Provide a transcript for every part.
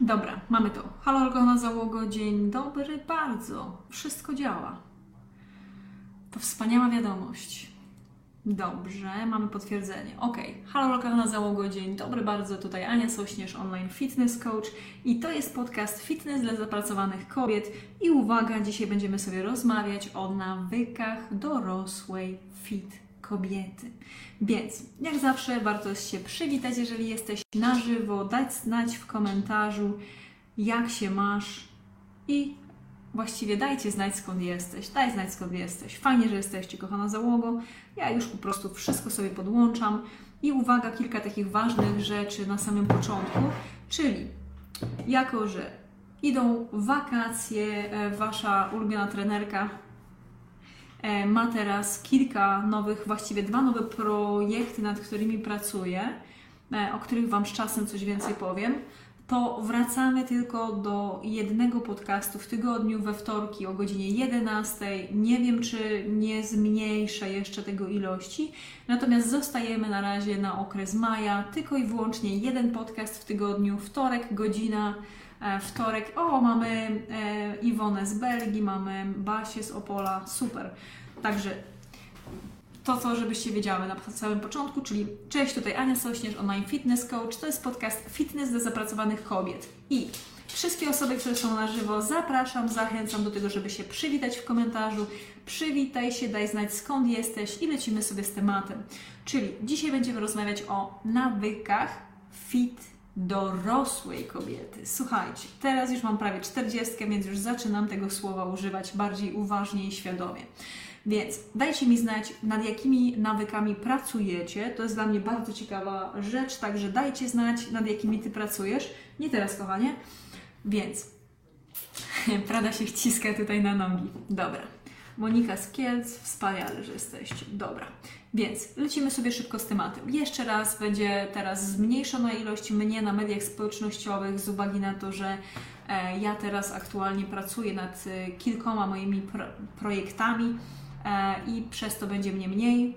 Dobra, mamy to. Halo, Olga załogo, dzień dobry, bardzo. Wszystko działa. To wspaniała wiadomość. Dobrze, mamy potwierdzenie. Ok, halo, lokalna załogo, dzień dobry bardzo. Tutaj Ania Sośnierz, online fitness coach i to jest podcast Fitness dla zapracowanych kobiet. I uwaga, dzisiaj będziemy sobie rozmawiać o nawykach dorosłej fit kobiety. Więc, jak zawsze, warto się przywitać, jeżeli jesteś na żywo, dać znać w komentarzu, jak się masz i właściwie dajcie znać skąd jesteś, daj znać skąd jesteś. Fajnie, że jesteście, kochana załogo. Ja już po prostu wszystko sobie podłączam. I uwaga, kilka takich ważnych rzeczy na samym początku, czyli jako, że idą wakacje, e, wasza ulubiona trenerka ma teraz kilka nowych, właściwie dwa nowe projekty, nad którymi pracuję, e, o których Wam z czasem coś więcej powiem to wracamy tylko do jednego podcastu w tygodniu we wtorki o godzinie 11. Nie wiem, czy nie zmniejszę jeszcze tego ilości, natomiast zostajemy na razie na okres maja, tylko i wyłącznie jeden podcast w tygodniu, wtorek, godzina. E, wtorek, o, mamy e, Iwonę z Belgii, mamy Basię z Opola, super. Także to, co żebyście wiedziały na samym początku, czyli cześć, tutaj Ania Sośnierz, online fitness coach. To jest podcast Fitness dla zapracowanych kobiet. I wszystkie osoby, które są na żywo, zapraszam, zachęcam do tego, żeby się przywitać w komentarzu. Przywitaj się, daj znać skąd jesteś i lecimy sobie z tematem. Czyli dzisiaj będziemy rozmawiać o nawykach fit dorosłej kobiety. Słuchajcie, teraz już mam prawie 40, więc już zaczynam tego słowa używać bardziej uważnie i świadomie. Więc dajcie mi znać, nad jakimi nawykami pracujecie. To jest dla mnie bardzo ciekawa rzecz, także dajcie znać, nad jakimi Ty pracujesz. Nie teraz, kochanie. Więc Prada się wciska tutaj na nogi. Dobra. Monika z Kielc, wspaniale, że jesteście. Dobra. Więc lecimy sobie szybko z tematem. Jeszcze raz będzie teraz zmniejszona ilość mnie na mediach społecznościowych z uwagi na to, że e, ja teraz aktualnie pracuję nad e, kilkoma moimi pro projektami i przez to będzie mnie mniej.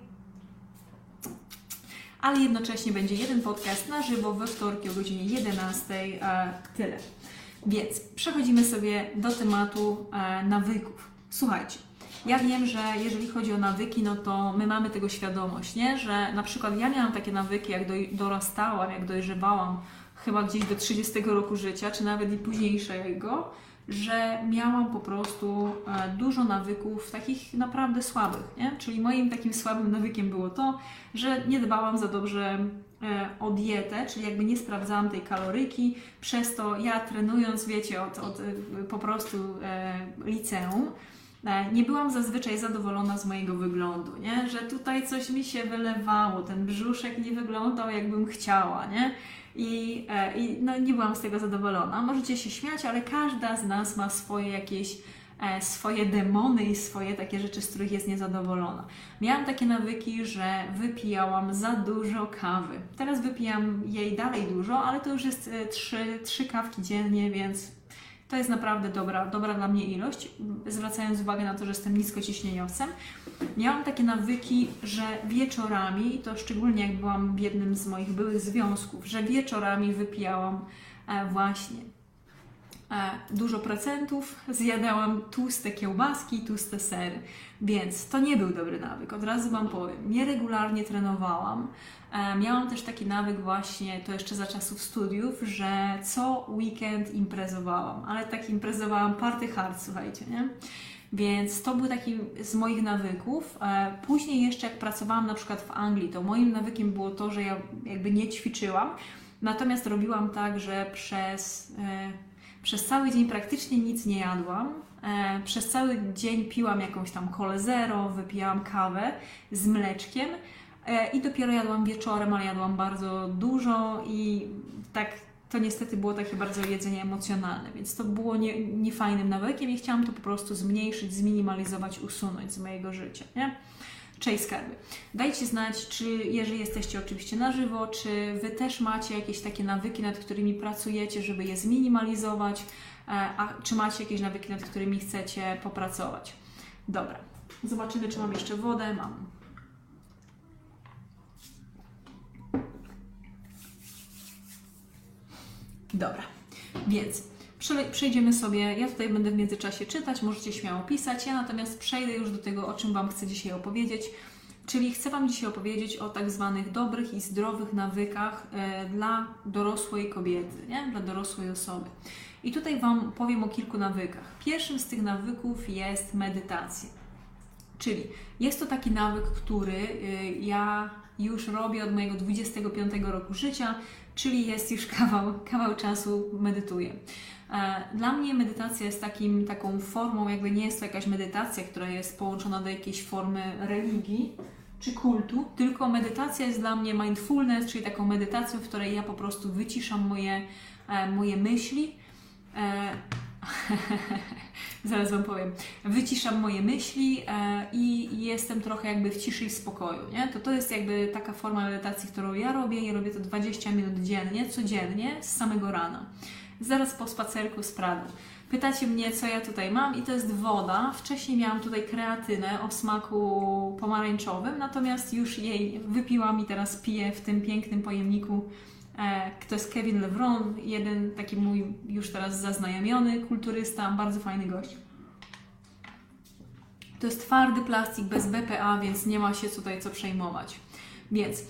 Ale jednocześnie będzie jeden podcast na żywo we wtorki o godzinie 11. E, tyle. Więc przechodzimy sobie do tematu e, nawyków. Słuchajcie, ja wiem, że jeżeli chodzi o nawyki, no to my mamy tego świadomość, nie? Że na przykład ja miałam takie nawyki, jak dorastałam, jak dojrzewałam, chyba gdzieś do 30 roku życia, czy nawet i późniejszego, że miałam po prostu e, dużo nawyków takich naprawdę słabych, nie? Czyli moim takim słabym nawykiem było to, że nie dbałam za dobrze e, o dietę, czyli jakby nie sprawdzałam tej kaloryki, przez to ja trenując, wiecie, od, od e, po prostu liceum, nie byłam zazwyczaj zadowolona z mojego wyglądu, nie? że tutaj coś mi się wylewało, ten brzuszek nie wyglądał jakbym chciała, nie? I, e, i no, nie byłam z tego zadowolona. Możecie się śmiać, ale każda z nas ma swoje jakieś e, swoje demony i swoje takie rzeczy, z których jest niezadowolona. Miałam takie nawyki, że wypijałam za dużo kawy. Teraz wypijam jej dalej dużo, ale to już jest e, trzy, trzy kawki dziennie, więc to jest naprawdę dobra, dobra dla mnie ilość, zwracając uwagę na to, że jestem niskociśnieniowcem. Miałam takie nawyki, że wieczorami, to szczególnie jak byłam w jednym z moich byłych związków, że wieczorami wypijałam e, właśnie dużo procentów, zjadałam tłuste kiełbaski, tłuste sery. Więc to nie był dobry nawyk, od razu Wam powiem. Nieregularnie trenowałam. E, miałam też taki nawyk właśnie, to jeszcze za czasów studiów, że co weekend imprezowałam, ale tak imprezowałam party hard, słuchajcie, nie? Więc to był taki z moich nawyków. E, później jeszcze jak pracowałam na przykład w Anglii, to moim nawykiem było to, że ja jakby nie ćwiczyłam, natomiast robiłam tak, że przez, e, przez cały dzień praktycznie nic nie jadłam. E, przez cały dzień piłam jakąś tam kole zero, wypijałam kawę z mleczkiem i dopiero jadłam wieczorem, ale jadłam bardzo dużo i tak to niestety było takie bardzo jedzenie emocjonalne, więc to było nie, niefajnym nawykiem i chciałam to po prostu zmniejszyć, zminimalizować, usunąć z mojego życia. Nie? Cześć skarby. Dajcie znać, czy jeżeli jesteście oczywiście na żywo, czy Wy też macie jakieś takie nawyki, nad którymi pracujecie, żeby je zminimalizować, e, a czy macie jakieś nawyki, nad którymi chcecie popracować. Dobra, zobaczymy, czy mam jeszcze wodę. Mam. Dobra. Więc przejdziemy sobie, ja tutaj będę w międzyczasie czytać, możecie śmiało pisać, ja natomiast przejdę już do tego, o czym Wam chcę dzisiaj opowiedzieć. Czyli chcę Wam dzisiaj opowiedzieć o tak zwanych dobrych i zdrowych nawykach e, dla dorosłej kobiety, nie? dla dorosłej osoby. I tutaj Wam powiem o kilku nawykach. Pierwszym z tych nawyków jest medytacja. Czyli jest to taki nawyk, który y, ja już robię od mojego 25 roku życia, czyli jest już kawał, kawał czasu medytuję. E, dla mnie medytacja jest takim, taką formą, jakby nie jest to jakaś medytacja, która jest połączona do jakiejś formy religii czy kultu, tylko medytacja jest dla mnie mindfulness, czyli taką medytacją, w której ja po prostu wyciszam moje, e, moje myśli. E, zaraz Wam powiem. Wyciszam moje myśli i jestem trochę jakby w ciszy i spokoju. Nie? To to jest jakby taka forma medytacji, którą ja robię i robię to 20 minut dziennie, codziennie, z samego rana zaraz po spacerku z Pradu. Pytacie mnie, co ja tutaj mam i to jest woda. Wcześniej miałam tutaj kreatynę o smaku pomarańczowym, natomiast już jej wypiłam i teraz piję w tym pięknym pojemniku. E, to jest Kevin Levron, jeden taki mój już teraz zaznajomiony kulturysta, bardzo fajny gość. To jest twardy plastik bez BPA, więc nie ma się tutaj co przejmować. Więc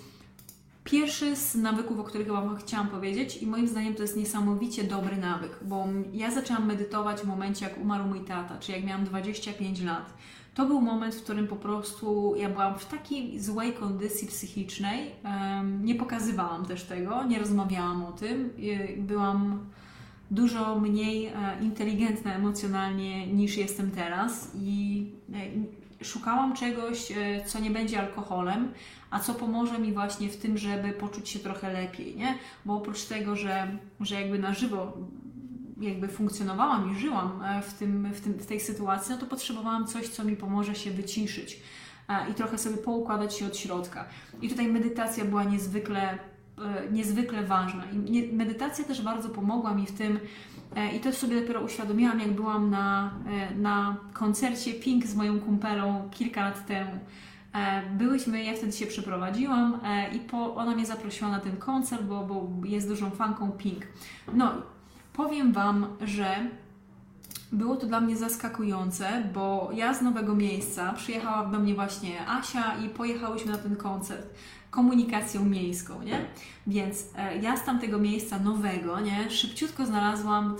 Pierwszy z nawyków, o których Wam chciałam powiedzieć, i moim zdaniem to jest niesamowicie dobry nawyk, bo ja zaczęłam medytować w momencie, jak umarł mój tata, czyli jak miałam 25 lat. To był moment, w którym po prostu ja byłam w takiej złej kondycji psychicznej. Nie pokazywałam też tego, nie rozmawiałam o tym. Byłam dużo mniej e, inteligentna emocjonalnie niż jestem teraz i e, szukałam czegoś, e, co nie będzie alkoholem, a co pomoże mi właśnie w tym, żeby poczuć się trochę lepiej, nie? Bo oprócz tego, że, że jakby na żywo jakby funkcjonowałam i żyłam e, w, tym, w, tym, w tej sytuacji, no to potrzebowałam coś, co mi pomoże się wyciszyć e, i trochę sobie poukładać się od środka. I tutaj medytacja była niezwykle, e, niezwykle ważna. I medytacja też bardzo pomogła mi w tym, i to sobie dopiero uświadomiłam, jak byłam na, na koncercie Pink z moją kumpelą kilka lat temu. Byłyśmy, ja wtedy się przeprowadziłam i po, ona mnie zaprosiła na ten koncert, bo, bo jest dużą fanką Pink. No powiem Wam, że było to dla mnie zaskakujące, bo ja z nowego miejsca przyjechała do mnie właśnie Asia i pojechałyśmy na ten koncert komunikacją miejską, nie? Więc e, ja z tamtego miejsca nowego, nie, szybciutko znalazłam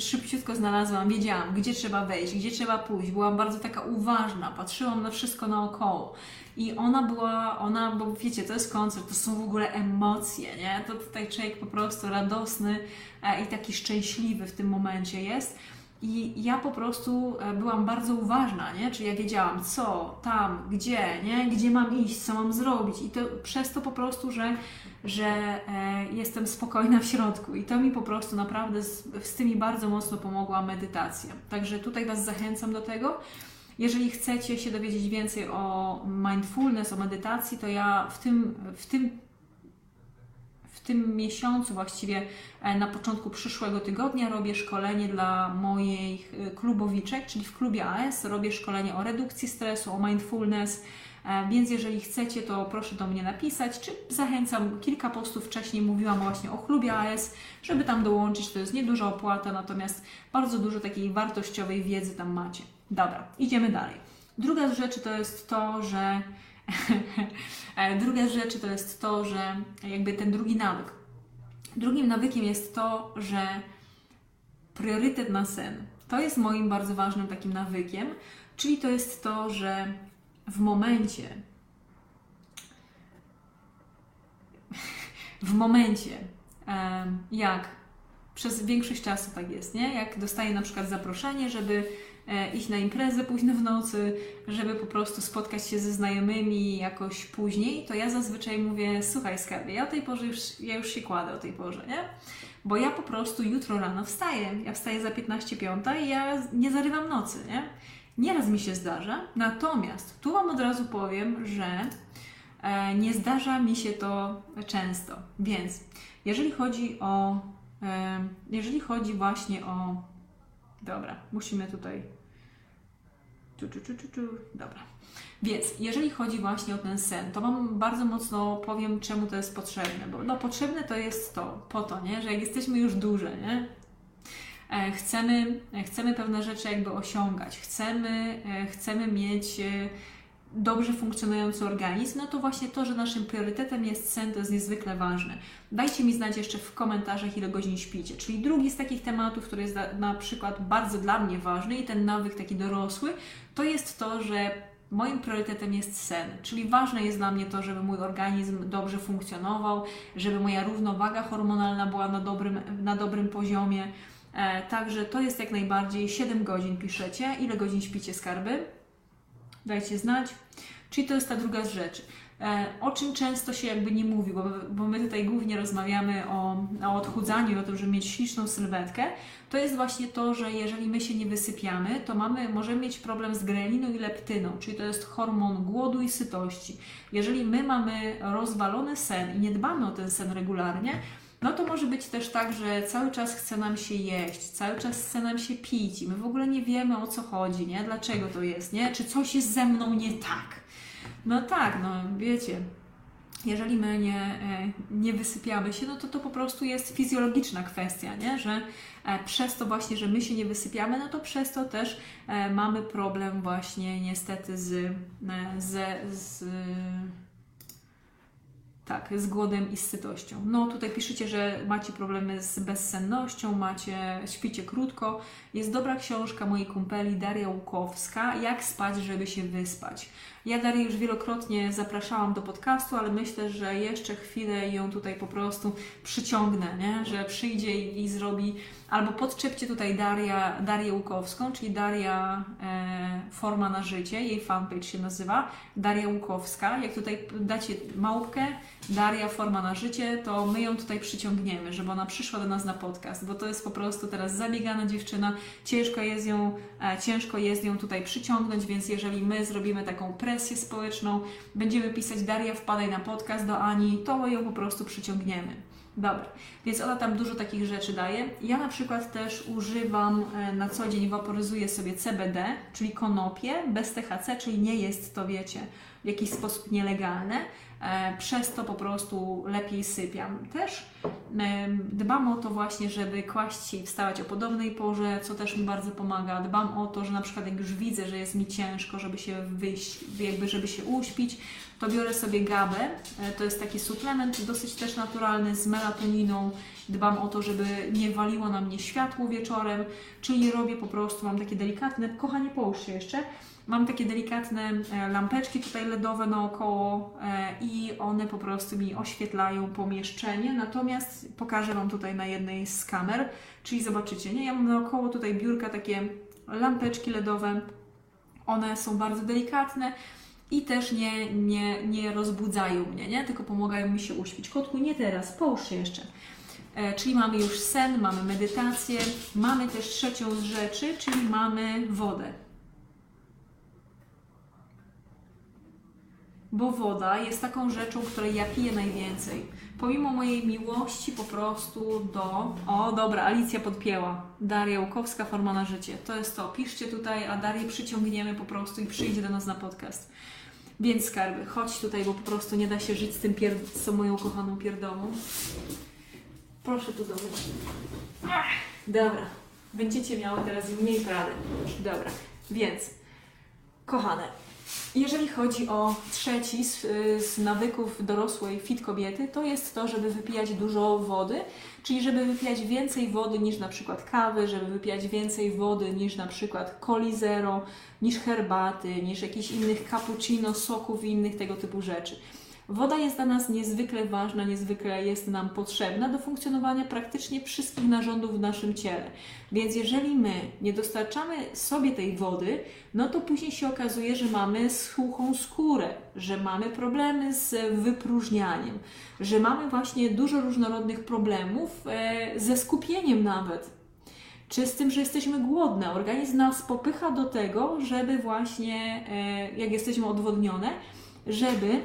szybciutko znalazłam, wiedziałam, gdzie trzeba wejść, gdzie trzeba pójść. Byłam bardzo taka uważna, patrzyłam na wszystko naokoło. I ona była, ona, bo wiecie, to jest koncert, to są w ogóle emocje, nie? To tutaj człowiek po prostu radosny e, i taki szczęśliwy w tym momencie jest. I ja po prostu e, byłam bardzo uważna, nie? Czyli ja wiedziałam, co, tam, gdzie, nie? Gdzie mam iść, co mam zrobić. I to przez to po prostu, że, że e, jestem spokojna w środku. I to mi po prostu naprawdę z, z tymi bardzo mocno pomogła medytacja. Także tutaj Was zachęcam do tego. Jeżeli chcecie się dowiedzieć więcej o mindfulness, o medytacji, to ja w tym, w tym tym miesiącu, właściwie e, na początku przyszłego tygodnia, robię szkolenie dla moich e, klubowiczek, czyli w klubie AS robię szkolenie o redukcji stresu, o mindfulness. E, więc jeżeli chcecie, to proszę do mnie napisać, czy zachęcam. Kilka postów wcześniej mówiłam właśnie o klubie AS, żeby tam dołączyć. To jest nieduża opłata, natomiast bardzo dużo takiej wartościowej wiedzy tam macie. Dobra, idziemy dalej. Druga rzecz to jest to, że E, druga rzecz to jest to, że jakby ten drugi nawyk. Drugim nawykiem jest to, że priorytet na sen. To jest moim bardzo ważnym takim nawykiem, czyli to jest to, że w momencie, w momencie, jak przez większość czasu tak jest, nie? Jak dostaję na przykład zaproszenie, żeby E, iść na imprezę późno w nocy, żeby po prostu spotkać się ze znajomymi jakoś później, to ja zazwyczaj mówię, słuchaj skarbie, ja o tej porze już, ja już się kładę o tej porze, nie? Bo ja po prostu jutro rano wstaję, ja wstaję za 15 piąta i ja nie zarywam nocy, nie? Nieraz mi się zdarza, natomiast tu Wam od razu powiem, że e, nie zdarza mi się to często, więc jeżeli chodzi o, e, jeżeli chodzi właśnie o Dobra, musimy tutaj. Tu, tu, tu, tu. Dobra. Więc jeżeli chodzi właśnie o ten sen, to Wam bardzo mocno powiem, czemu to jest potrzebne. Bo no, potrzebne to jest to, po to, nie? że jak jesteśmy już duże, nie? E, chcemy, e, chcemy pewne rzeczy jakby osiągać, chcemy, e, chcemy mieć dobrze funkcjonujący organizm, no to właśnie to, że naszym priorytetem jest sen, to jest niezwykle ważne. Dajcie mi znać jeszcze w komentarzach, ile godzin śpicie. Czyli drugi z takich tematów, który jest na przykład bardzo dla mnie ważny i ten nawyk taki dorosły, to jest to, że Moim priorytetem jest sen, czyli ważne jest dla mnie to, żeby mój organizm dobrze funkcjonował, żeby moja równowaga hormonalna była na dobrym, na dobrym poziomie. E, także to jest jak najbardziej 7 godzin piszecie. Ile godzin śpicie skarby? Dajcie znać. Czyli to jest ta druga z rzeczy. E, o czym często się jakby nie mówi, bo, bo my tutaj głównie rozmawiamy o, o odchudzaniu, o tym, żeby mieć śliczną sylwetkę, to jest właśnie to, że jeżeli my się nie wysypiamy, to mamy, możemy mieć problem z greliną i leptyną, czyli to jest hormon głodu i sytości. Jeżeli my mamy rozwalony sen i nie dbamy o ten sen regularnie, no to może być też tak, że cały czas chce nam się jeść, cały czas chce nam się pić i my w ogóle nie wiemy o co chodzi, nie? Dlaczego to jest, nie? Czy coś jest ze mną nie tak? No tak, no wiecie, jeżeli my nie, e, nie wysypiamy się, no to to po prostu jest fizjologiczna kwestia, nie? że e, przez to właśnie, że my się nie wysypiamy, no to przez to też e, mamy problem właśnie niestety z, z, z tak, z głodem i z sytością. No tutaj piszecie, że macie problemy z bezsennością, macie, śpicie krótko. Jest dobra książka mojej kumpeli Daria Łukowska, Jak spać, żeby się wyspać. Ja Darię już wielokrotnie zapraszałam do podcastu, ale myślę, że jeszcze chwilę ją tutaj po prostu przyciągnę, nie? że przyjdzie i, i zrobi Albo podczepcie tutaj Daria, Darię Łukowską, czyli Daria e, Forma na Życie, jej fanpage się nazywa, Daria Łukowska. Jak tutaj dacie małpkę, Daria Forma na Życie, to my ją tutaj przyciągniemy, żeby ona przyszła do nas na podcast, bo to jest po prostu teraz zabiegana dziewczyna, ciężko jest ją, e, ciężko jest ją tutaj przyciągnąć, więc jeżeli my zrobimy taką presję społeczną, będziemy pisać Daria wpadaj na podcast do Ani, to ją po prostu przyciągniemy. Dobra, więc ona tam dużo takich rzeczy daje. Ja na przykład też używam e, na co dzień, waporyzuję sobie CBD, czyli konopie bez THC, czyli nie jest to, wiecie, w jakiś sposób nielegalne. E, przez to po prostu lepiej sypiam. Też dbam o to właśnie, żeby kłaść się i wstawać o podobnej porze, co też mi bardzo pomaga. Dbam o to, że na przykład jak już widzę, że jest mi ciężko, żeby się wyjść, jakby żeby się uśpić, to biorę sobie gabę. E, to jest taki suplement dosyć też naturalny z melatoniną. Dbam o to, żeby nie waliło na mnie światło wieczorem, czyli robię po prostu, mam takie delikatne, kochanie połóż się jeszcze, Mam takie delikatne e, lampeczki tutaj LEDowe naokoło e, i one po prostu mi oświetlają pomieszczenie. Natomiast pokażę Wam tutaj na jednej z kamer, czyli zobaczycie, nie? Ja mam naokoło tutaj biurka takie lampeczki LEDowe. One są bardzo delikatne i też nie, nie, nie rozbudzają mnie, nie? tylko pomagają mi się uśpić. Kotku, nie teraz, połóż się jeszcze. E, czyli mamy już sen, mamy medytację, mamy też trzecią z rzeczy, czyli mamy wodę. bo woda jest taką rzeczą, której ja piję najwięcej. Pomimo mojej miłości po prostu do... O, dobra, Alicja podpięła. Daria Łukowska, Forma na życie. To jest to. Piszcie tutaj, a Darię przyciągniemy po prostu i przyjdzie do nas na podcast. Więc skarby, chodź tutaj, bo po prostu nie da się żyć z tym pierd... z moją kochaną pierdołą. Proszę tu do. Dobra, będziecie miały teraz mniej prady. Dobra, więc kochane, jeżeli chodzi o trzeci z, z, nawyków dorosłej fit kobiety, to jest to, żeby wypijać dużo wody, czyli żeby wypijać więcej wody niż na przykład kawy, żeby wypijać więcej wody niż na przykład coli zero, niż herbaty, niż jakichś innych cappuccino, soków i innych tego typu rzeczy. Woda jest dla nas niezwykle ważna, niezwykle jest nam potrzebna do funkcjonowania praktycznie wszystkich narządów w naszym ciele. Więc jeżeli my nie dostarczamy sobie tej wody, no to później się okazuje, że mamy suchą skórę, że mamy problemy z wypróżnianiem, że mamy właśnie dużo różnorodnych problemów e, ze skupieniem nawet czy z tym, że jesteśmy głodne. Organizm nas popycha do tego, żeby właśnie, e, jak jesteśmy odwodnione, żeby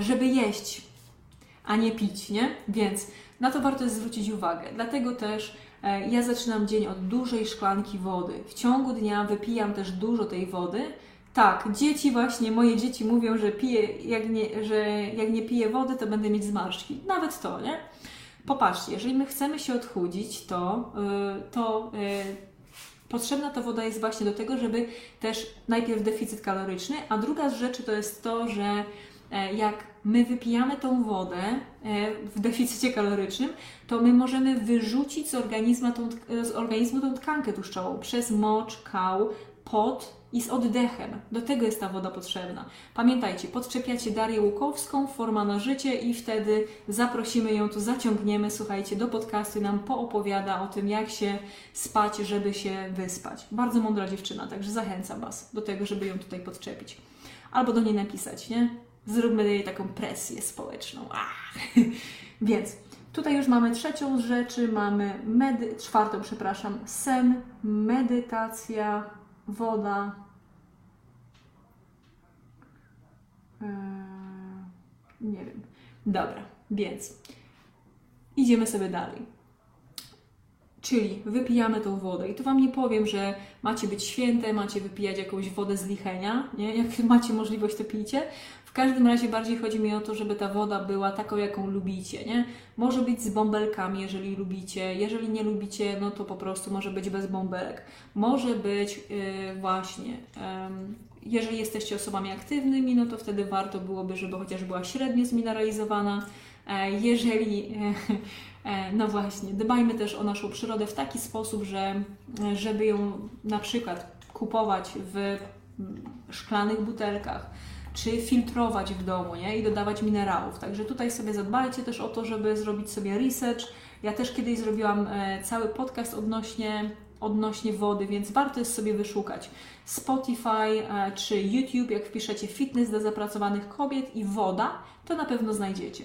żeby jeść, a nie pić, nie? Więc na to warto jest zwrócić uwagę. Dlatego też e, ja zaczynam dzień od dużej szklanki wody. W ciągu dnia wypijam też dużo tej wody. Tak, dzieci właśnie, moje dzieci mówią, że, piję, jak nie, że jak nie piję wody, to będę mieć zmarszczki. Nawet to, nie? Popatrzcie, jeżeli my chcemy się odchudzić, to, yy, to yy, potrzebna ta woda jest właśnie do tego, żeby też najpierw deficyt kaloryczny, a druga z rzeczy to jest to, że e, jak my wypijamy tą wodę e, w deficycie kalorycznym, to my możemy wyrzucić z organizmu tą, z organizmu tą tkankę tłuszczową przez mocz, kał, pot i z oddechem. Do tego jest ta woda potrzebna. Pamiętajcie, podczepiacie Darię Łukowską, forma na życie i wtedy zaprosimy ją tu, zaciągniemy, słuchajcie, do podcastu i nam poopowiada o tym, jak się spać, żeby się wyspać. Bardzo mądra dziewczyna, także zachęcam Was do tego, żeby ją tutaj podczepić. Albo do niej napisać, nie? Zróbmy jej taką presję społeczną. Ach. Więc tutaj już mamy trzecią z rzeczy, mamy medy- czwartą, przepraszam, sen, medytacja, woda. Eee, nie wiem. Dobra, więc idziemy sobie dalej. Czyli wypijamy tą wodę. I tu Wam nie powiem, że macie być święte, macie wypijać jakąś wodę z lichenia. Nie? Jak macie możliwość, to pijcie. W każdym razie bardziej chodzi mi o to, żeby ta woda była taką, jaką lubicie. Nie? Może być z bąbelkami, jeżeli lubicie. Jeżeli nie lubicie, no to po prostu może być bez bąbelek. Może być yy, właśnie. Yy, jeżeli jesteście osobami aktywnymi, no to wtedy warto byłoby, żeby chociaż była średnio zmineralizowana. E, jeżeli E, no właśnie, dbajmy też o naszą przyrodę w taki sposób, że żeby ją na przykład kupować w szklanych butelkach, czy filtrować w domu nie? i dodawać minerałów. Także tutaj sobie zadbajcie też o to, żeby zrobić sobie research. Ja też kiedyś zrobiłam e, cały podcast odnośnie, odnośnie wody, więc warto jest sobie wyszukać Spotify e, czy YouTube. Jak wpiszecie fitness dla zapracowanych kobiet i woda, to na pewno znajdziecie.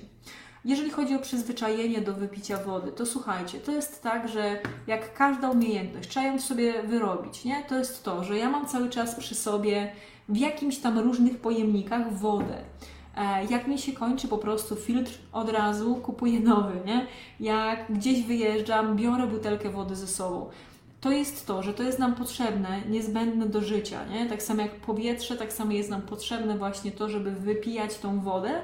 Jeżeli chodzi o przyzwyczajenie do wypicia wody, to słuchajcie, to jest tak, że jak każda umiejętność, trzeba ją sobie wyrobić, nie? To jest to, że ja mam cały czas przy sobie w jakimś tam różnych pojemnikach wodę. E, jak mi się kończy po prostu filtr, od razu kupuję nowy, nie? Jak gdzieś wyjeżdżam, biorę butelkę wody ze sobą. To jest to, że to jest nam potrzebne, niezbędne do życia, nie? Tak samo jak powietrze, tak samo jest nam potrzebne właśnie to, żeby wypijać tą wodę.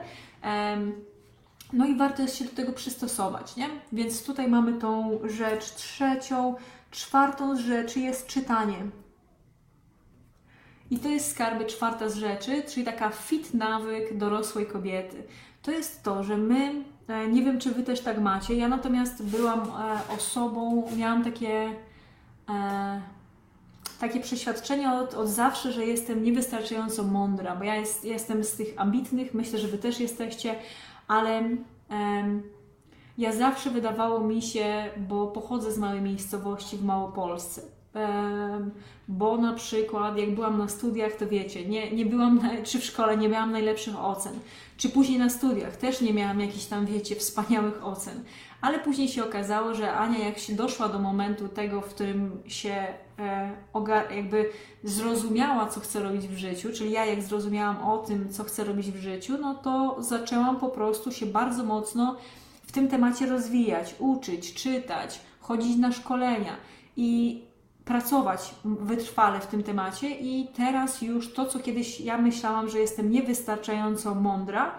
No i warto jest się do tego przystosować, nie? Więc tutaj mamy tą rzecz trzecią. Czwartą z rzeczy jest czytanie. I to jest skarby czwarta z rzeczy, czyli taka fit nawyk dorosłej kobiety. To jest to, że my, e, nie wiem czy Wy też tak macie, ja natomiast byłam e, osobą, miałam takie, e, takie przeświadczenie od, od zawsze, że jestem niewystarczająco mądra, bo ja jest, jestem z tych ambitnych, myślę, że Wy też jesteście, ale ja zawsze wydawało mi się, bo pochodzę z małej miejscowości w Małopolsce, bo na przykład jak byłam na studiach, to wiecie, nie, nie byłam, czy w szkole nie miałam najlepszych ocen, czy później na studiach też nie miałam jakichś tam, wiecie, wspaniałych ocen, ale później się okazało, że Ania jak się doszła do momentu tego, w którym się e, jakby zrozumiała, co chce robić w życiu, czyli ja jak zrozumiałam o tym, co chcę robić w życiu, no to zaczęłam po prostu się bardzo mocno w tym temacie rozwijać, uczyć, czytać, chodzić na szkolenia. I pracować wytrwale w tym temacie i teraz już to, co kiedyś ja myślałam, że jestem niewystarczająco mądra,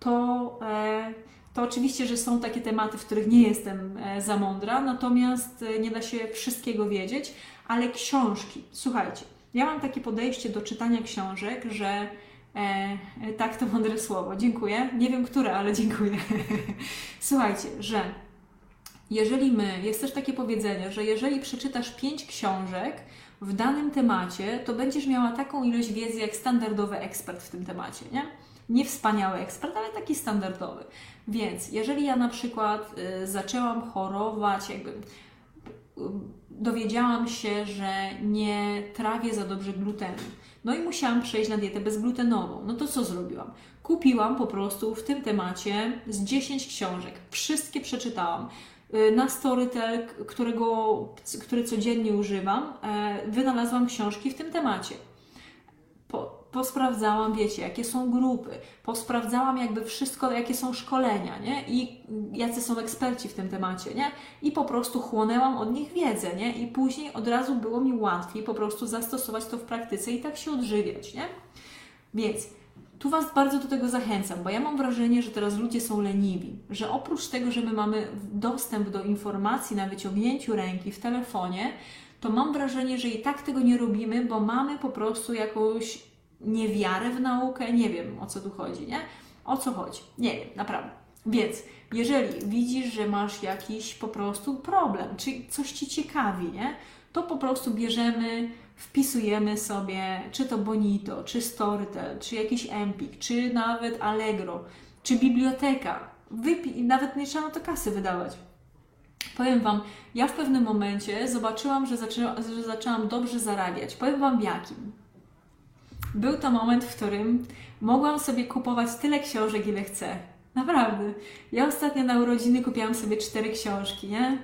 to e, to oczywiście, że są takie tematy, w których nie jestem e, za mądra, natomiast e, nie da się wszystkiego wiedzieć, ale książki. Słuchajcie, ja mam takie podejście do czytania książek, że tak to mądre słowo, dziękuję. Nie wiem które, ale dziękuję. Słuchajcie, że jeżeli my, jest też takie powiedzenie, że jeżeli przeczytasz pięć książek w danym temacie, to będziesz miała taką ilość wiedzy jak standardowy ekspert w tym temacie, nie? Nie wspaniały ekspert, ale taki standardowy. Więc jeżeli ja na przykład y, zaczęłam chorować, jakby y, dowiedziałam się, że nie trawię za dobrze glutenu, no i musiałam przejść na dietę bezglutenową, no to co zrobiłam? Kupiłam po prostu w tym temacie z 10 książek, wszystkie przeczytałam na Storytel, którego, który codziennie używam, e, wynalazłam książki w tym temacie. Po, posprawdzałam, wiecie, jakie są grupy, posprawdzałam jakby wszystko, jakie są szkolenia, nie? I jacy są eksperci w tym temacie, nie? I po prostu chłonęłam od nich wiedzę, nie? I później od razu było mi łatwiej po prostu zastosować to w praktyce i tak się odżywiać, nie? Więc tu Was bardzo do tego zachęcam, bo ja mam wrażenie, że teraz ludzie są leniwi, że oprócz tego, że my mamy dostęp do informacji na wyciągnięciu ręki w telefonie, to mam wrażenie, że i tak tego nie robimy, bo mamy po prostu jakąś niewiarę w naukę, nie wiem o co tu chodzi, nie? O co chodzi? Nie wiem, naprawdę. Więc jeżeli widzisz, że masz jakiś po prostu problem, czy coś Ci ciekawi, nie? To po prostu bierzemy, wpisujemy sobie, czy to Bonito, czy Storytel, czy jakiś Empik, czy nawet Allegro, czy biblioteka. Wypi- nawet nie trzeba na to kasy wydawać. Powiem Wam, ja w pewnym momencie zobaczyłam, że, zaczęła, że zaczęłam dobrze zarabiać. Powiem Wam jakim. Był to moment, w którym mogłam sobie kupować tyle książek, ile chcę. Naprawdę. Ja ostatnio na urodziny kupiłam sobie cztery książki, nie?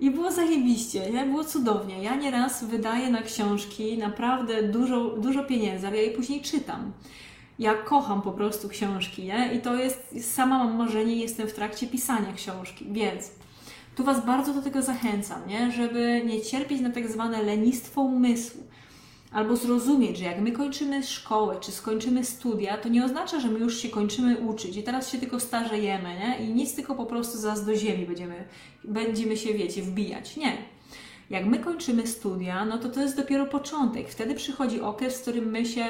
I było zajebiście, nie? Było cudownie. Ja nieraz wydaję na książki naprawdę dużo, dużo pieniędzy, ale ja je później czytam. Ja kocham po prostu książki, nie? I to jest, sama mam marzenie, jestem w trakcie pisania książki, więc tu Was bardzo do tego zachęcam, nie? Żeby nie cierpieć na tak zwane lenistwo umysłu albo zrozumieć, że jak my kończymy szkołę, czy skończymy studia, to nie oznacza, że my już się kończymy uczyć i teraz się tylko starzejemy, nie? I nic tylko po prostu zaraz do ziemi będziemy, będziemy się, wiecie, wbijać. Nie. Jak my kończymy studia, no to to jest dopiero początek. Wtedy przychodzi okres, w którym my się,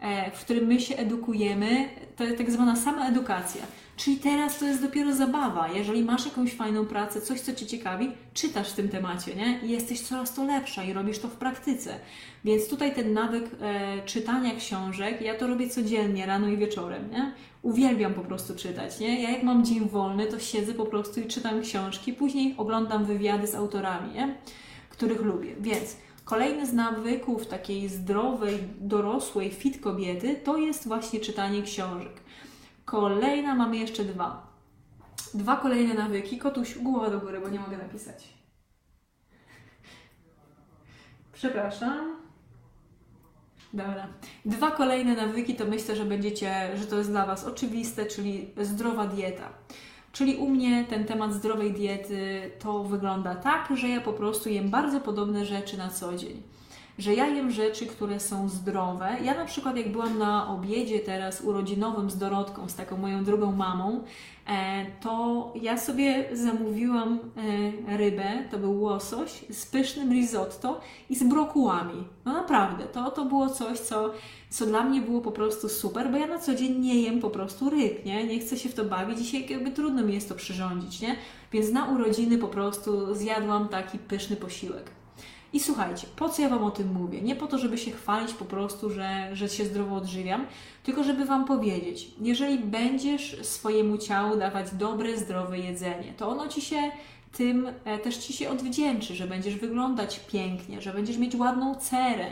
e, w którym my się edukujemy, to jest tak zwana sama edukacja. Czyli teraz to jest dopiero zabawa. Jeżeli masz jakąś fajną pracę, coś, co Cię ciekawi, czytasz w tym temacie, nie? I jesteś coraz to lepsza i robisz to w praktyce. Więc tutaj ten nawyk e, czytania książek, ja to robię codziennie, rano i wieczorem, nie? Uwielbiam po prostu czytać, nie? Ja jak mam dzień wolny, to siedzę po prostu i czytam książki, później oglądam wywiady z autorami, nie? Których lubię. Więc Kolejny z nawyków takiej zdrowej, dorosłej, fit kobiety to jest właśnie czytanie książek. Kolejna, mamy jeszcze dwa. Dwa kolejne nawyki. Kotuś, głowa do góry, bo nie mogę napisać. Przepraszam. Dobra. Dwa kolejne nawyki to myślę, że będziecie, że to jest dla Was oczywiste, czyli zdrowa dieta. Czyli u mnie ten temat zdrowej diety to wygląda tak, że ja po prostu jem bardzo podobne rzeczy na co dzień że ja jem rzeczy, które są zdrowe. Ja na przykład jak byłam na obiedzie teraz urodzinowym z Dorotką, z taką moją drugą mamą, e, to ja sobie zamówiłam e, rybę, to był łosoś z pysznym risotto i z brokułami. No naprawdę, to, to było coś, co, co dla mnie było po prostu super, bo ja na co dzień nie jem po prostu ryb, nie? Nie chcę się w to bawić, dzisiaj jakby trudno mi jest to przyrządzić, nie? Więc na urodziny po prostu zjadłam taki pyszny posiłek. I słuchajcie, po co ja Wam o tym mówię? Nie po to, żeby się chwalić po prostu, że, że się zdrowo odżywiam, tylko żeby Wam powiedzieć, jeżeli będziesz swojemu ciału dawać dobre, zdrowe jedzenie, to ono Ci się tym e, też Ci się odwdzięczy, że będziesz wyglądać pięknie, że będziesz mieć ładną cerę.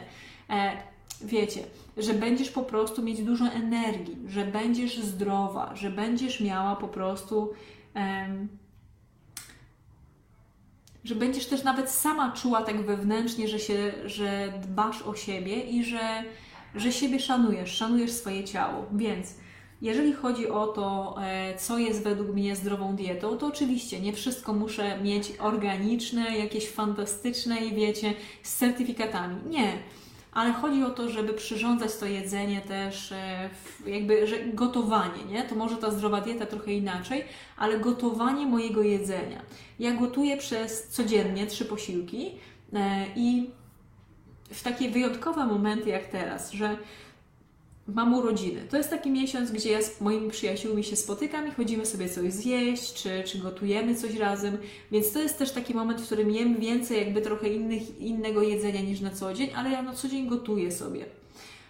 E, wiecie, że będziesz po prostu mieć dużo energii, że będziesz zdrowa, że będziesz miała po prostu że będziesz też nawet sama czuła tak wewnętrznie, że, się, że dbasz o siebie i że, że siebie szanujesz, szanujesz swoje ciało. Więc jeżeli chodzi o to, e, co jest według mnie zdrową dietą, to oczywiście nie wszystko muszę mieć organiczne, jakieś fantastyczne i wiecie, z certyfikatami. Nie ale chodzi o to, żeby przyrządzać to jedzenie też, e, jakby, że gotowanie, nie? To może ta zdrowa dieta trochę inaczej, ale gotowanie mojego jedzenia. Ja gotuję przez codziennie trzy posiłki e, i w takie wyjątkowe momenty jak teraz, że mam urodziny. To jest taki miesiąc, gdzie ja z moimi przyjaciółmi się spotykam i chodzimy sobie coś zjeść, czy, czy gotujemy coś razem, więc to jest też taki moment, w którym jem więcej jakby trochę innych, innego jedzenia niż na co dzień, ale ja na co dzień gotuję sobie.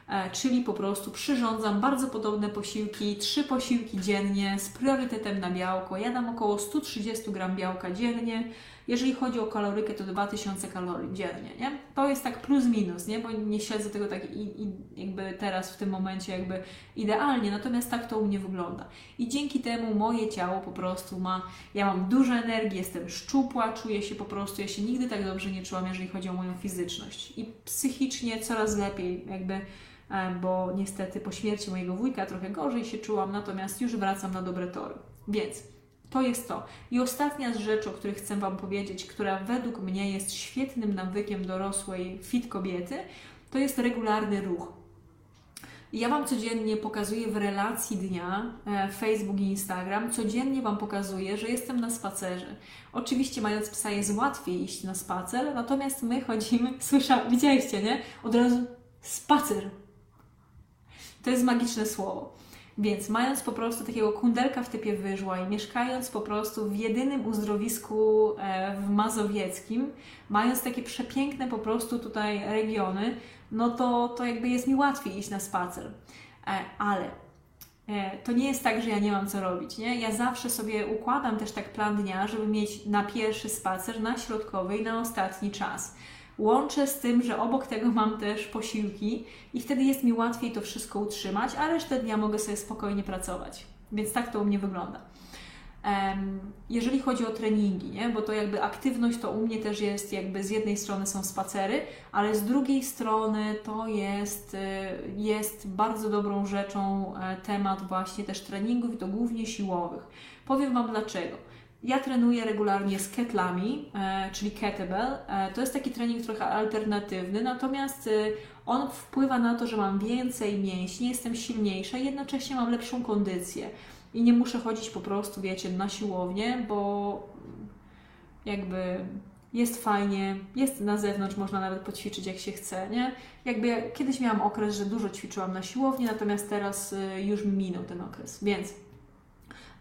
E, czyli po prostu przyrządzam bardzo podobne posiłki, trzy posiłki dziennie z priorytetem na białko. Ja dam około 130 gram białka dziennie, jeżeli chodzi o kalorykę, to 2000 kalorii dziennie, nie? To jest tak plus minus, nie? Bo nie śledzę tego tak i, i jakby teraz w tym momencie jakby idealnie, natomiast tak to u mnie wygląda. I dzięki temu moje ciało po prostu ma, ja mam dużo energii, jestem szczupła, czuję się po prostu, ja się nigdy tak dobrze nie czułam, jeżeli chodzi o moją fizyczność. I psychicznie coraz lepiej jakby e, bo niestety po śmierci mojego wujka trochę gorzej się czułam, natomiast już wracam na dobre tory. Więc to jest to. I ostatnia z rzeczy, o których chcę Wam powiedzieć, która według mnie jest świetnym nawykiem dorosłej fit kobiety, to jest regularny ruch. Ja Wam codziennie pokazuję w relacji dnia e, Facebook i Instagram, codziennie Wam pokazuję, że jestem na spacerze. Oczywiście mając psa jest łatwiej iść na spacer, natomiast my chodzimy, słysza, widzieliście, nie? Od razu spacer. To jest magiczne słowo. Więc mając po prostu takiego kundelka w typie wyżła i mieszkając po prostu w jedynym uzdrowisku e, w Mazowieckim, mając takie przepiękne po prostu tutaj regiony, no to, to jakby jest mi łatwiej iść na spacer. E, ale e, to nie jest tak, że ja nie mam co robić. Nie? Ja zawsze sobie układam też tak plan dnia, żeby mieć na pierwszy spacer, na środkowy i na ostatni czas. Łączę z tym, że obok tego mam też posiłki i wtedy jest mi łatwiej to wszystko utrzymać, a resztę dnia mogę sobie spokojnie pracować. Więc tak to u mnie wygląda. Jeżeli chodzi o treningi, nie? bo to jakby aktywność to u mnie też jest jakby z jednej strony są spacery, ale z drugiej strony to jest, y, jest bardzo dobrą rzeczą e, temat właśnie też treningów i to głównie siłowych. Powiem Wam dlaczego. Ja trenuję regularnie z ketlami, e, czyli kettlebell. E, to jest taki trening trochę alternatywny, natomiast y, on wpływa na to, że mam więcej mięśni, jestem silniejsza i jednocześnie mam lepszą kondycję i nie muszę chodzić po prostu, wiecie, na siłownię, bo jakby jest fajnie, jest na zewnątrz, można nawet poćwiczyć jak się chce, nie? Jakby ja kiedyś miałam okres, że dużo ćwiczyłam na siłowni, natomiast teraz już mi minął ten okres. Więc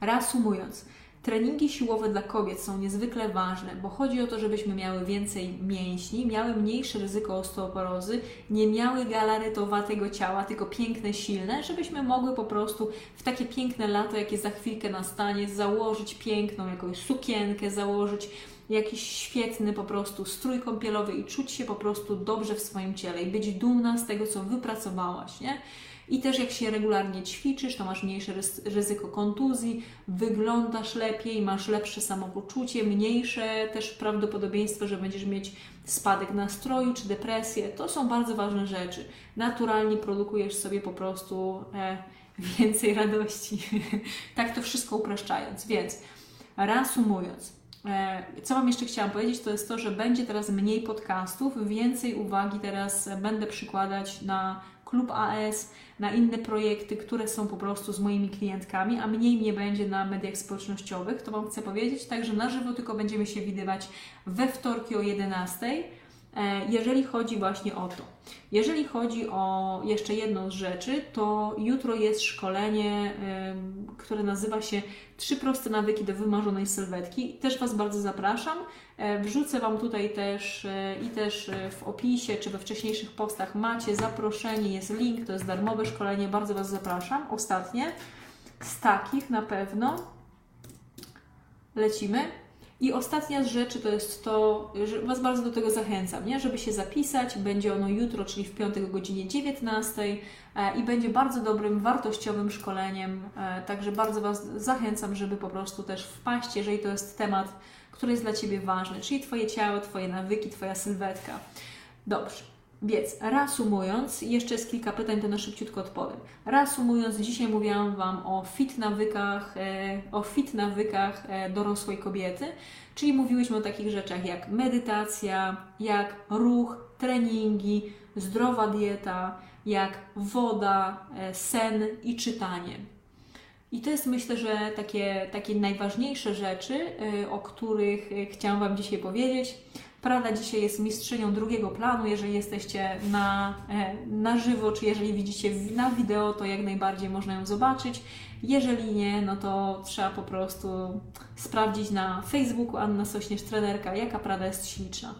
reasumując, Treningi siłowe dla kobiet są niezwykle ważne, bo chodzi o to, żebyśmy miały więcej mięśni, miały mniejsze ryzyko osteoporozy, nie miały galaretowatego ciała, tylko piękne, silne, żebyśmy mogły po prostu w takie piękne lato, jakie za chwilkę nastanie, założyć piękną jakąś sukienkę, założyć jakiś świetny po prostu strój kąpielowy i czuć się po prostu dobrze w swoim ciele i być dumna z tego, co wypracowałaś, nie? I też jak się regularnie ćwiczysz, to masz mniejsze ryzyko kontuzji, wyglądasz lepiej, masz lepsze samopoczucie, mniejsze też prawdopodobieństwo, że będziesz mieć spadek nastroju czy depresję. To są bardzo ważne rzeczy. Naturalnie produkujesz sobie po prostu e, więcej radości. tak to wszystko upraszczając. Więc reasumując, co Wam jeszcze chciałam powiedzieć, to jest to, że będzie teraz mniej podcastów, więcej uwagi teraz będę przykładać na klub AS, na inne projekty, które są po prostu z moimi klientkami, a mniej mnie będzie na mediach społecznościowych, to Wam chcę powiedzieć. Także na żywo tylko będziemy się widywać we wtorki o 11 E, jeżeli chodzi właśnie o to. Jeżeli chodzi o jeszcze jedną z rzeczy, to jutro jest szkolenie, które nazywa się Trzy proste nawyki do wymarzonej sylwetki. Też Was bardzo zapraszam. E, wrzucę Wam tutaj też e, i też w opisie czy we wcześniejszych postach macie zaproszenie, jest link, to jest darmowe szkolenie, bardzo Was zapraszam. Ostatnie z takich na pewno lecimy. I ostatnia z rzeczy to jest to, że Was bardzo do tego zachęcam, nie? żeby się zapisać. Będzie ono jutro, czyli w piątek o godzinie 19 e, i będzie bardzo dobrym, wartościowym szkoleniem. E, także bardzo Was zachęcam, żeby po prostu też wpaść, jeżeli to jest temat, który jest dla Ciebie ważny, czyli Twoje ciało, Twoje nawyki, Twoja sylwetka. Dobrze. Więc reasumując, jeszcze jest kilka pytań, to na szybciutko odpowiem. Reasumując, dzisiaj mówiłam Wam o fit nawykach, e, o fit nawykach e, dorosłej kobiety, czyli mówiłyśmy o takich rzeczach jak medytacja, jak ruch, treningi, zdrowa dieta, jak woda, e, sen i czytanie. I to jest myślę, że takie, takie najważniejsze rzeczy, o których chciałam Wam dzisiaj powiedzieć. Prada dzisiaj jest mistrzynią drugiego planu. Jeżeli jesteście na, e, na żywo, czy jeżeli widzicie na wideo, to jak najbardziej można ją zobaczyć. Jeżeli nie, no to trzeba po prostu sprawdzić na Facebooku Anna Sośnierz, trenerka, jaka Prada jest śliczna.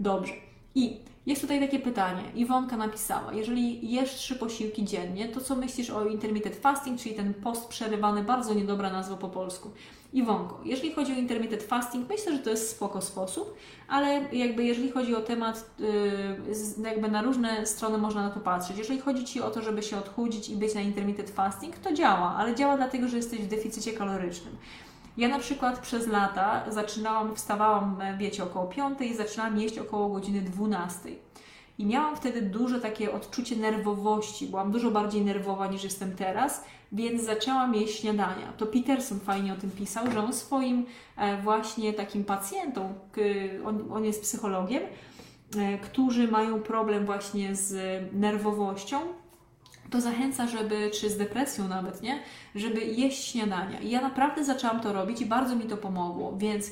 Dobrze. I jest tutaj takie pytanie. Iwonka napisała, jeżeli jesz trzy posiłki dziennie, to co myślisz o intermittent fasting, czyli ten post przerywany, bardzo niedobra nazwa po polsku. Iwonko, jeżeli chodzi o intermittent fasting, myślę, że to jest spoko sposób, ale jakby jeżeli chodzi o temat, yy, jakby na różne strony można na to patrzeć. Jeżeli chodzi Ci o to, żeby się odchudzić i być na intermittent fasting, to działa, ale działa dlatego, że jesteś w deficycie kalorycznym. Ja na przykład przez lata zaczynałam, wstawałam, wiecie, około 5 i zaczynałam jeść około godziny 12. I miałam wtedy duże takie odczucie nerwowości, byłam dużo bardziej nerwowa niż jestem teraz, więc zaczęłam jeść śniadania. To Peterson fajnie o tym pisał, że on swoim e, właśnie takim pacjentom, on, on jest psychologiem, e, którzy mają problem właśnie z nerwowością, to zachęca, żeby, czy z depresją nawet, nie? Żeby jeść śniadania. I ja naprawdę zaczęłam to robić i bardzo mi to pomogło, więc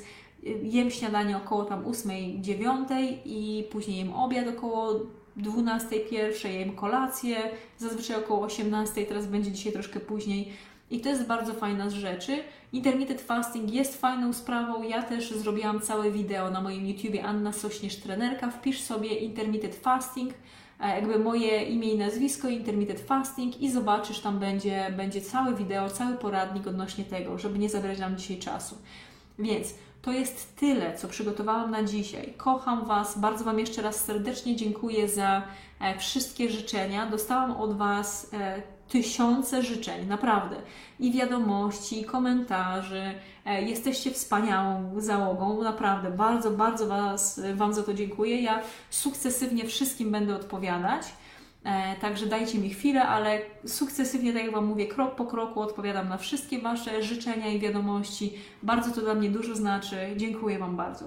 jem śniadanie około tam 8, 9 i później jem obiad około 12, 1, jem kolację, zazwyczaj około 18, teraz będzie dzisiaj troszkę później. I to jest bardzo fajna z rzeczy. Intermittent fasting jest fajną sprawą. Ja też zrobiłam całe wideo na moim YouTubie Anna Sośnierz Trenerka. Wpisz sobie intermittent fasting, jakby moje imię i nazwisko, intermittent fasting i zobaczysz, tam będzie, będzie całe wideo, cały poradnik odnośnie tego, żeby nie zabrać nam dzisiaj czasu. Więc to jest tyle, co przygotowałam na dzisiaj. Kocham Was, bardzo Wam jeszcze raz serdecznie dziękuję za e, wszystkie życzenia. Dostałam od Was e, tysiące życzeń, naprawdę. I wiadomości, i komentarzy. E, jesteście wspaniałą załogą, naprawdę. Bardzo, bardzo was, Wam za to dziękuję. Ja sukcesywnie wszystkim będę odpowiadać. E, także dajcie mi chwilę, ale sukcesywnie, tak jak Wam mówię, krok po kroku odpowiadam na wszystkie Wasze życzenia i wiadomości. Bardzo to dla mnie dużo znaczy. Dziękuję Wam bardzo.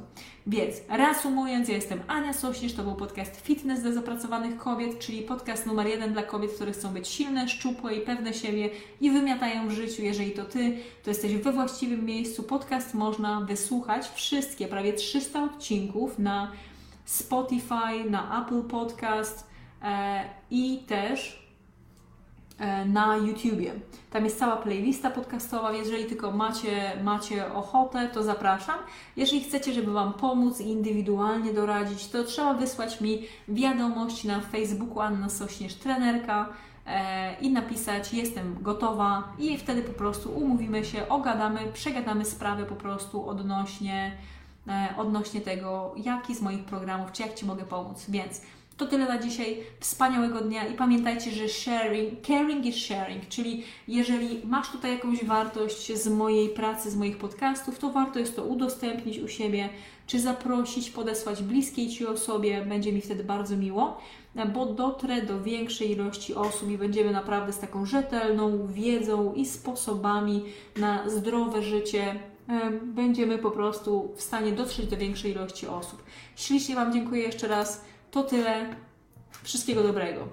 Więc reasumując, ja jestem Ania Sośnierz, to był podcast Fitness dla zapracowanych kobiet, czyli podcast numer jeden dla kobiet, które chcą być silne, szczupłe i pewne siebie i wymiatają w życiu. Jeżeli to Ty, to jesteś we właściwym miejscu. Podcast można wysłuchać wszystkie, prawie 300 odcinków na Spotify, na Apple Podcast, i też e, na YouTubie. Tam jest cała playlista podcastowa, jeżeli tylko macie, macie ochotę, to zapraszam. Jeżeli chcecie, żeby Wam pomóc i indywidualnie doradzić, to trzeba wysłać mi wiadomość na Facebooku Anna Sośnierz Trenerka e, i napisać jestem gotowa i wtedy po prostu umówimy się, ogadamy, przegadamy sprawę po prostu odnośnie, odnośnie tego, jaki z moich programów, czy jak Ci mogę pomóc. Więc to tyle na dzisiaj. Wspaniałego dnia i pamiętajcie, że sharing, caring is sharing, czyli jeżeli masz tutaj jakąś wartość z mojej pracy, z moich podcastów, to warto jest to udostępnić u siebie, czy zaprosić, podesłać bliskiej Ci osobie, będzie mi wtedy bardzo miło, bo dotrę do większej ilości osób i będziemy naprawdę z taką rzetelną wiedzą i sposobami na zdrowe życie będziemy po prostu w stanie dotrzeć do większej ilości osób. Ślicznie Wam dziękuję jeszcze raz. To tyle. Wszystkiego dobrego.